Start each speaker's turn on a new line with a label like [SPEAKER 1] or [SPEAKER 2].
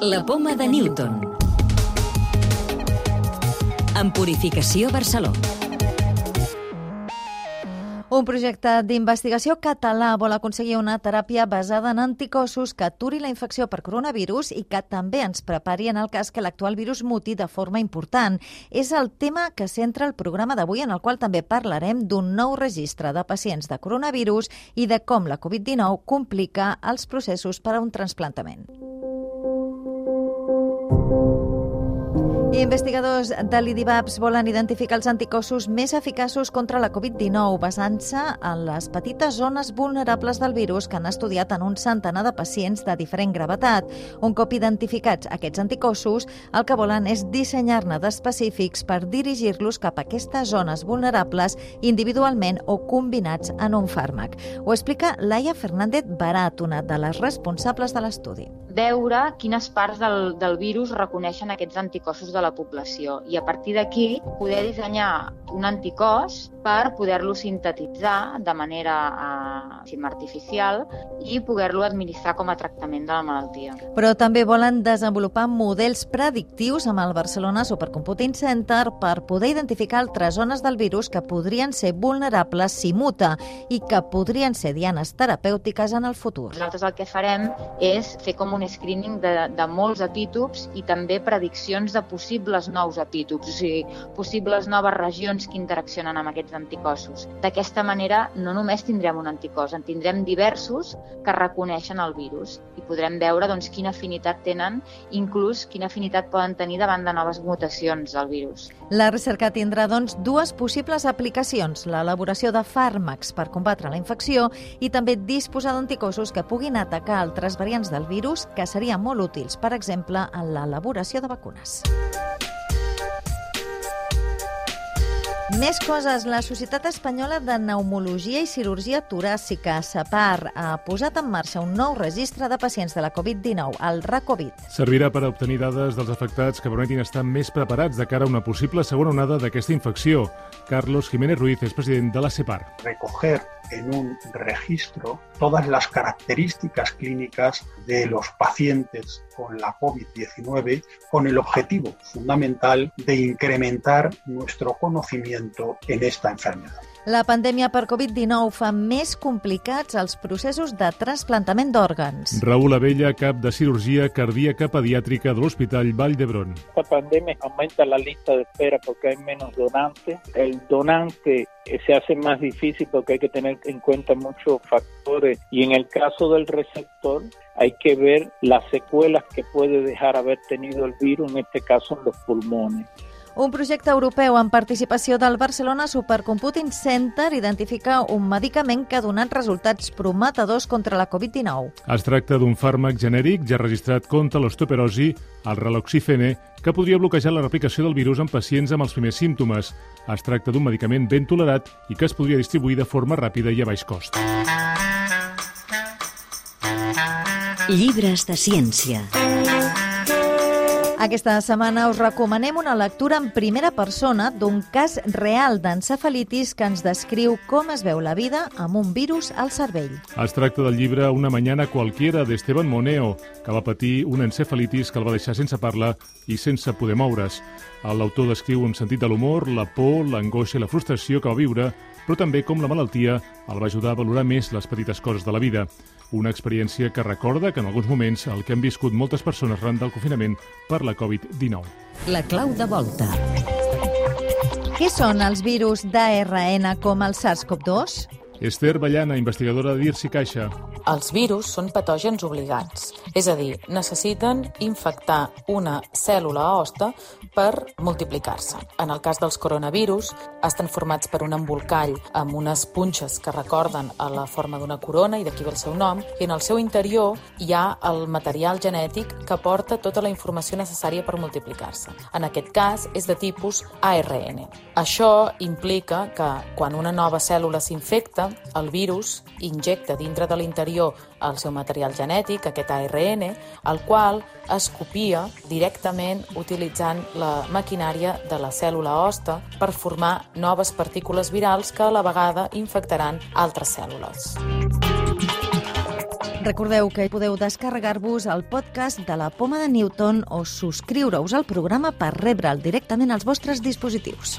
[SPEAKER 1] La poma de Newton. En Purificació Barcelona.
[SPEAKER 2] Un projecte d'investigació català vol aconseguir una teràpia basada en anticossos que aturi la infecció per coronavirus i que també ens prepari en el cas que l'actual virus muti de forma important. És el tema que centra el programa d'avui, en el qual també parlarem d'un nou registre de pacients de coronavirus i de com la Covid-19 complica els processos per a un transplantament. Investigadors de l'IDIVAPS volen identificar els anticossos més eficaços contra la Covid-19 basant-se en les petites zones vulnerables del virus que han estudiat en un centenar de pacients de diferent gravetat. Un cop identificats aquests anticossos, el que volen és dissenyar-ne d'específics per dirigir-los cap a aquestes zones vulnerables individualment o combinats en un fàrmac. Ho explica Laia Fernández Barat, una de les responsables de l'estudi.
[SPEAKER 3] Veure quines parts del, del virus reconeixen aquests anticossos de la població i a partir d'aquí poder dissenyar un anticòs per poder-lo sintetitzar de manera eh, artificial i poder-lo administrar com a tractament de la malaltia.
[SPEAKER 2] Però també volen desenvolupar models predictius amb el Barcelona Supercomputing Center per poder identificar altres zones del virus que podrien ser vulnerables si muta i que podrien ser dianes terapèutiques en el futur.
[SPEAKER 3] Nosaltres el que farem és fer com un screening de, de molts epítops i també prediccions de possibles nous epítops, o sigui, possibles noves regions que interaccionen amb aquests anticossos. D'aquesta manera no només tindrem un anticòs, en tindrem diversos que reconeixen el virus i podrem veure doncs, quina afinitat tenen, inclús quina afinitat poden tenir davant de noves mutacions del virus.
[SPEAKER 2] La recerca tindrà doncs, dues possibles aplicacions, l'elaboració de fàrmacs per combatre la infecció i també disposar d'anticossos que puguin atacar altres variants del virus que serien molt útils, per exemple, en l'elaboració de vacunes. Més coses. La Societat Espanyola de Pneumologia i Cirurgia Toràcica, SAPAR, ha posat en marxa un nou registre de pacients de la Covid-19, el RACOVID.
[SPEAKER 4] Servirà per obtenir dades dels afectats que permetin estar més preparats de cara a una possible segona onada d'aquesta infecció. Carlos Jiménez Ruiz és president de la SEPAR.
[SPEAKER 5] Recoger en un registro todas las características clínicas de los pacientes con la COVID-19 con el objetivo fundamental de incrementar nuestro conocimiento en esta enfermedad.
[SPEAKER 2] La pandèmia per Covid-19 fa més complicats els processos de trasplantament d'òrgans.
[SPEAKER 4] Raúl Abella, cap de cirurgia cardíaca pediàtrica de l'Hospital Vall d'Hebron.
[SPEAKER 6] Esta pandemia aumenta la lista de espera porque hay menos donantes. El donante se hace más difícil porque hay que tener en cuenta muchos factores y en el caso del receptor hay que ver las secuelas que puede dejar haber tenido el virus, en este caso en los pulmones.
[SPEAKER 2] Un projecte europeu amb participació del Barcelona Supercomputing Center identifica un medicament que ha donat resultats prometedors contra la Covid-19.
[SPEAKER 4] Es tracta d'un fàrmac genèric ja registrat contra l'osteoperosi, el reloxifene, que podria bloquejar la replicació del virus en pacients amb els primers símptomes. Es tracta d'un medicament ben tolerat i que es podria distribuir de forma ràpida i a baix cost.
[SPEAKER 1] Llibres de ciència.
[SPEAKER 2] Aquesta setmana us recomanem una lectura en primera persona d'un cas real d'encefalitis que ens descriu com es veu la vida amb un virus al cervell.
[SPEAKER 4] Es tracta del llibre Una mañana cualquiera d'Esteban Moneo, que va patir una encefalitis que el va deixar sense parlar i sense poder moure's. L'autor descriu un sentit de l'humor, la por, l'angoixa i la frustració que va viure, però també com la malaltia el va ajudar a valorar més les petites coses de la vida. Una experiència que recorda que en alguns moments el que han viscut moltes persones ran del confinament per la Covid-19.
[SPEAKER 1] La clau de volta.
[SPEAKER 2] Què són els virus d'ARN com el SARS-CoV-2?
[SPEAKER 4] Esther Ballana, investigadora de DIRS i Caixa.
[SPEAKER 7] Els virus són patògens obligats, és a dir, necessiten infectar una cèl·lula hoste per multiplicar-se. En el cas dels coronavirus, estan formats per un embolcall amb unes punxes que recorden a la forma d'una corona i d'aquí ve el seu nom, i en el seu interior hi ha el material genètic que porta tota la informació necessària per multiplicar-se. En aquest cas, és de tipus ARN. Això implica que quan una nova cèl·lula s'infecta, el virus injecta dintre de l'interior el seu material genètic, aquest ARN, el qual es copia directament utilitzant la maquinària de la cèl·lula hoste per formar noves partícules virals que a la vegada infectaran altres cèl·lules.
[SPEAKER 2] Recordeu que podeu descarregar-vos el podcast de la Poma de Newton o subscriure-us al programa per rebre'l directament als vostres dispositius.